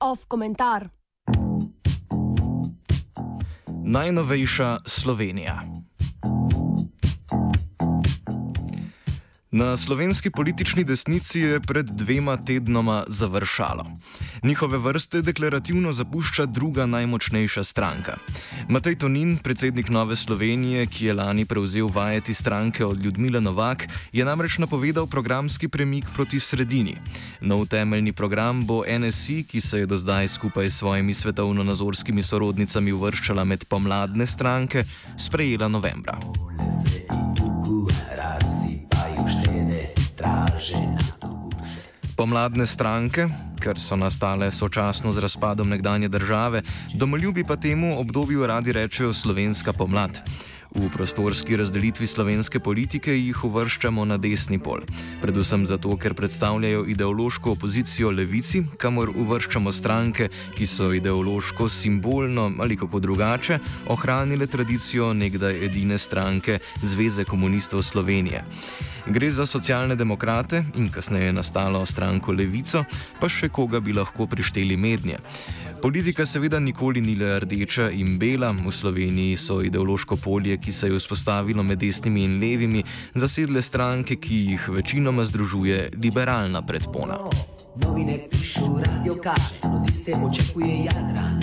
Off komentar. Najnovejša Slovenija. Na slovenski politični desnici je pred dvema tednoma završalo. Njihove vrste deklarativno zapušča druga najmočnejša stranka. Matej Tonin, predsednik Nove Slovenije, ki je lani prevzel vajeti stranke od Ljudmila Novak, je namreč napovedal programski premik proti sredini. Nov temeljni program bo NSI, ki se je do zdaj skupaj s svojimi svetovno-nazorskimi sorodnicami uvrščala med pomladne stranke, sprejela novembra. Pomladne stranke, ker so nastale sočasno z razpadom nekdanje države, domoljubi pa temu obdobju radi rečejo slovenska pomlad. V prostorski razdelitvi slovenske politike jih uvrščamo na desni pol, predvsem zato, ker predstavljajo ideološko opozicijo levici, kamor uvrščamo stranke, ki so ideološko, simbolno ali kako drugače ohranile tradicijo nekdaj edine stranke Zveze komunistov Slovenije. Gre za socialne demokrate in kasneje nastalo stranko Levico, pa še koga bi lahko prišteli mednje. Politika seveda nikoli ni le rdeča in bela, v Sloveniji so ideološko polje, ki se je vzpostavilo med desnimi in levimi, zasedle stranke, ki jih večinoma združuje liberalna predpona. Novine pišu, radio kaže, nudiste očekuje Jadran.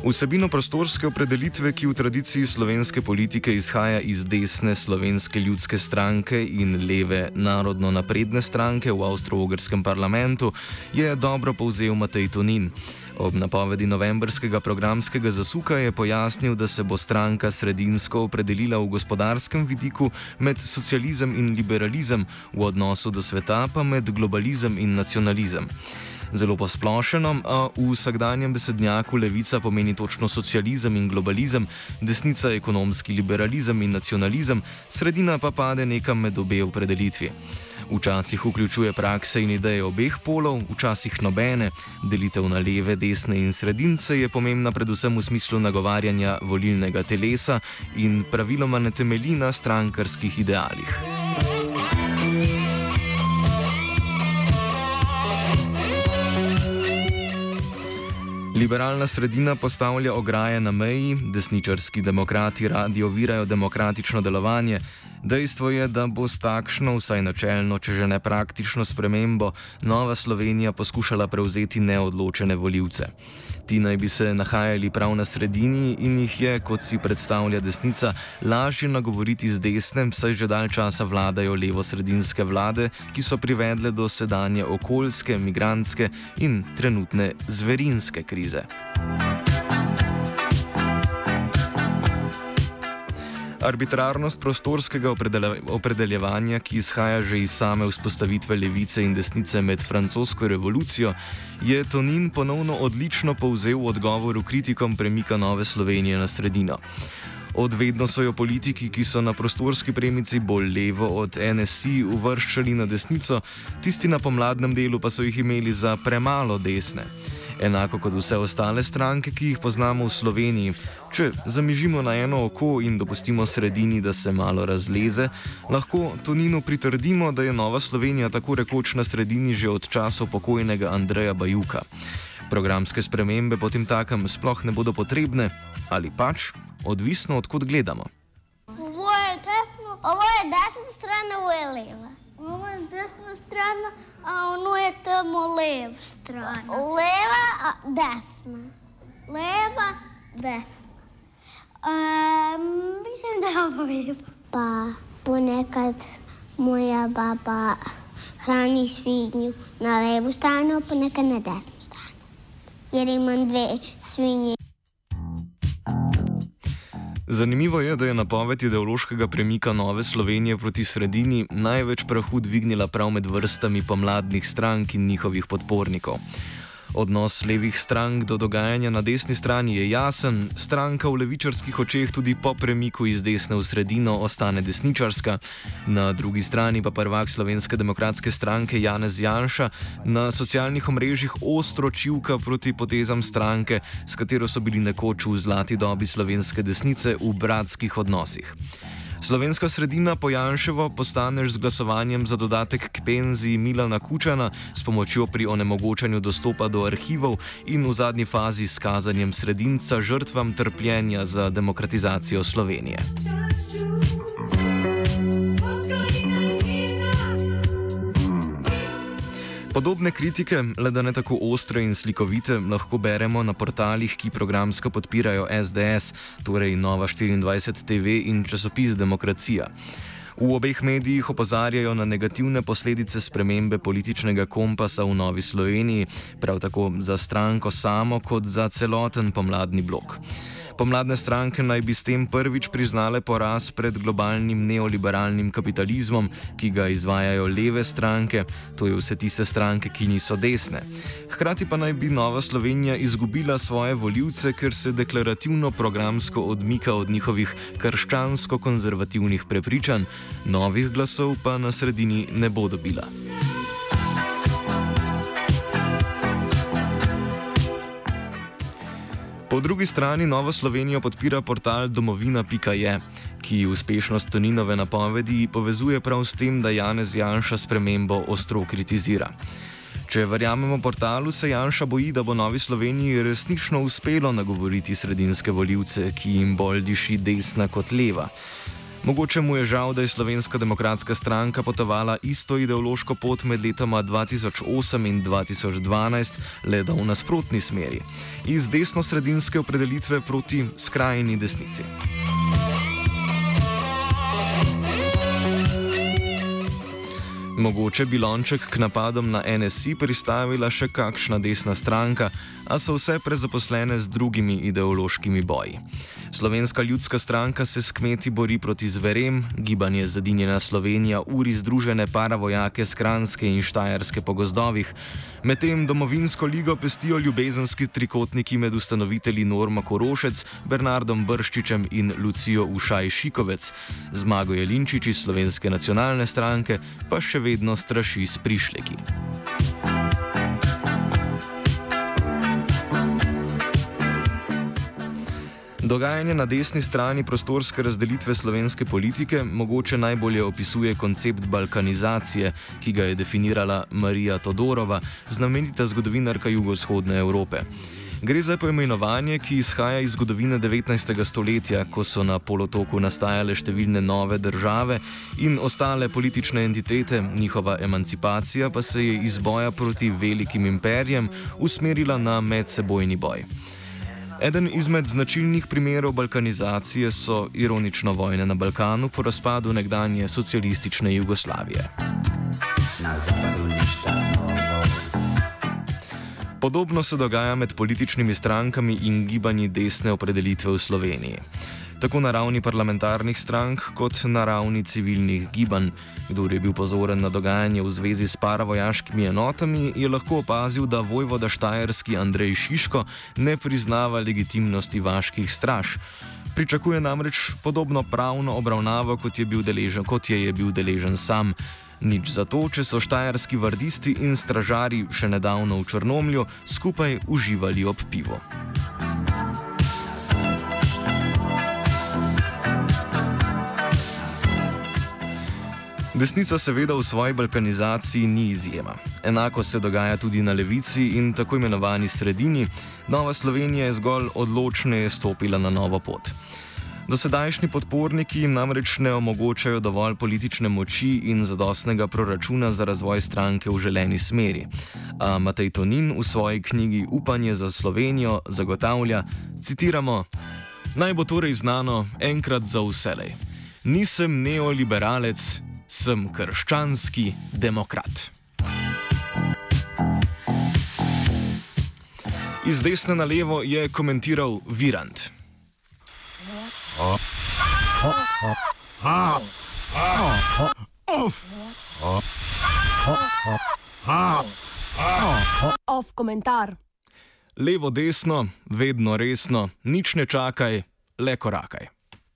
Vsebino prostorske opredelitve, ki v tradiciji slovenske politike izhaja iz desne slovenske ljudske stranke in leve narodno napredne stranke v avstro-ogrskem parlamentu, je dobro povzel Matej Tonin. Ob napovedi novembrskega programskega zasuka je pojasnil, da se bo stranka sredinsko opredelila v gospodarskem vidiku med socializem in liberalizem, v odnosu do sveta pa med globalizem in nacionalizem. Zelo posplošeno, a v vsakdanjem besednjaku levica pomeni točno socializem in globalizem, desnica ekonomski liberalizem in nacionalizem, sredina pa pade nekam med obe opredelitvi. Včasih vključuje prakse in ideje obeh polov, včasih nobene. Delitev na leve, desne in sredince je pomembna predvsem v smislu nagovarjanja volilnega telesa in praviloma ne temelji na strankarskih idealih. Liberalna sredina postavlja ograje na meji, desničarski demokrati radi ovirajo demokratično delovanje. Dejstvo je, da bo s takšno, vsaj načelno, če že ne praktično spremembo, Nova Slovenija poskušala prevzeti neodločene voljivce. Ti naj bi se nahajali prav na sredini in jih je, kot si predstavlja desnica, lažje nagovoriti z desnem, saj že dalj časa vladajo levo-sredinske vlade, ki so privedle do sedanje okoljske, migranske in trenutne zverinske krize. Arbitrarnost prostorskega opredeljevanja, ki izhaja že iz same vzpostavitve levice in desnice med francosko revolucijo, je Tonin ponovno odlično povzel v odgovoru kritikom premika Nove Slovenije na sredino. Odvedno so jo politiki, ki so na prostorski premici bolj levo od NSI uvrščali na desnico, tisti na pomladnem delu pa so jih imeli za premalo desne enako kot vse ostale stranke, ki jih poznamo v Sloveniji. Če zamižimo na eno oko in dopustimo sredini, da se malo razleze, lahko Tonino pritrdimo, da je Nova Slovenija tako rekoč na sredini že od časov pokojnega Andreja Bajuka. Programske spremembe potem takem sploh ne bodo potrebne ali pač, odvisno odkud gledamo. Ovo je desno, ovo je desna stran, ovo je leva. Ovo je desna stran, a ono je tamo leva stran. Leva, a desna. Leva, desna. Um, mislim, da je ovo leva. Pa ponekad moja baba hrani svinju na levu stranu, ponekad na desnu stranu. Jer imam dve svinje. Zanimivo je, da je napoved ideološkega premika Nove Slovenije proti sredini največ prahu dvignila prav med vrstami pomladnih strank in njihovih podpornikov. Odnos levih strank do dogajanja na desni strani je jasen, stranka v levičarskih očeh tudi po premiku iz desne v sredino ostane desničarska, na drugi strani pa prvak Slovenske demokratske stranke Janez Janša na socialnih omrežjih ostro čivka proti potezam stranke, s katero so bili nekoč v zlati dobi slovenske desnice v bratskih odnosih. Slovenska sredina po Janševo postaneš z glasovanjem za dodatek k penziji Milana Kučana s pomočjo pri onemogočanju dostopa do arhivov in v zadnji fazi s kazanjem sredinca žrtvam trpljenja za demokratizacijo Slovenije. Podobne kritike, le da ne tako ostre in slikovite, lahko beremo na portalih, ki programsko podpirajo SDS, torej Nova 24 TV in časopis Demokracija. V obeh medijih opozarjajo na negativne posledice spremembe političnega kompasa v Novi Sloveniji, prav tako za stranko samo kot za celoten pomladni blok. Pomladne stranke naj bi s tem prvič priznale poraz pred globalnim neoliberalnim kapitalizmom, ki ga izvajajo leve stranke, to je vse tiste stranke, ki niso desne. Hkrati pa naj bi Nova Slovenija izgubila svoje voljivce, ker se deklarativno programsko odmika od njihovih krščansko-konzervativnih prepričanj, novih glasov pa na sredini ne bo dobila. Po drugi strani Novo Slovenijo podpira portal domovina.je, ki uspešnost Toninove napovedi povezuje prav s tem, da Janez Janša spremembo ostro kritizira. Če verjamemo portalu, se Janša boji, da bo Novi Sloveniji resnično uspelo nagovoriti sredinske voljivce, ki jim bolj diši desna kot leva. Mogoče mu je žal, da je Slovenska demokratska stranka potovala isto ideološko pot med letoma 2008 in 2012, le da v nasprotni smeri, iz desno-sredinske opredelitve proti skrajni desnici. Mogoče bi lonček k napadom na NSI pristavila še kakšna desna stranka, a so vse prezaposlene z drugimi ideološkimi boji. Slovenska ljudska stranka se s kmeti bori proti zverem, gibanje Zadinjena Slovenija uri združene paravojake z Kranske in Štajerske po gozdovih, medtem domovinsko ligo pestijo ljubezenski trikotniki med ustanovitelji Norma Korošec, Bernardom Brščičem in Lucijo Ušaj Šikovec, zmago je Linčič iz Slovenske nacionalne stranke, pa še vedno straši s prišleki. Dogajanje na desni strani prostorske razdelitve slovenske politike mogoče najbolje opisuje koncept balkanizacije, ki ga je definirala Marija Todorova, znamenita zgodovinarka jugovzhodne Evrope. Gre za poimenovanje, ki izhaja iz zgodovine 19. stoletja, ko so na polotoku nastajale številne nove države in ostale politične entitete, njihova emancipacija pa se je iz boja proti velikim imperijem usmerila na medsebojni boj. Eden izmed značilnih primerov balkanizacije so ironično vojne na Balkanu po razpadu nekdanje socialistične Jugoslavije. Podobno se dogaja med političnimi strankami in gibanji desne opredelitve v Sloveniji tako na ravni parlamentarnih strank, kot na ravni civilnih gibanj. Kdor je bil pozoren na dogajanje v zvezi s paravojaškimi enotami, je lahko opazil, da vojvoda Štajerski Andrej Šiško ne priznava legitimnosti vaških straž. Pričakuje namreč podobno pravno obravnavo, kot je, deležen, kot je, je bil deležen sam. Nič zato, če so štajerski vardisti in stražari še nedavno v Črnomlju skupaj uživali ob pivo. Desnica seveda v svoji balkanizaciji ni izjema. Enako se dogaja tudi na levici in tako imenovani sredini. Nova Slovenija je zgolj odločneje stopila na novo pot. Dosedajšnji podporniki jim namreč ne omogočajo dovolj politične moči in zadostnega proračuna za razvoj stranke v želeni smeri. A Matej Tonin v svoji knjigi Upanje za Slovenijo zagotavlja, citiramo: Naj bo torej znano enkrat za vselej. Nisem neoliberalec, sem krščanski demokrat. Iz desne na levo je komentiral Virant. Of komentar. Levo, desno, vedno resno, nič ne čakaj, le korakaj.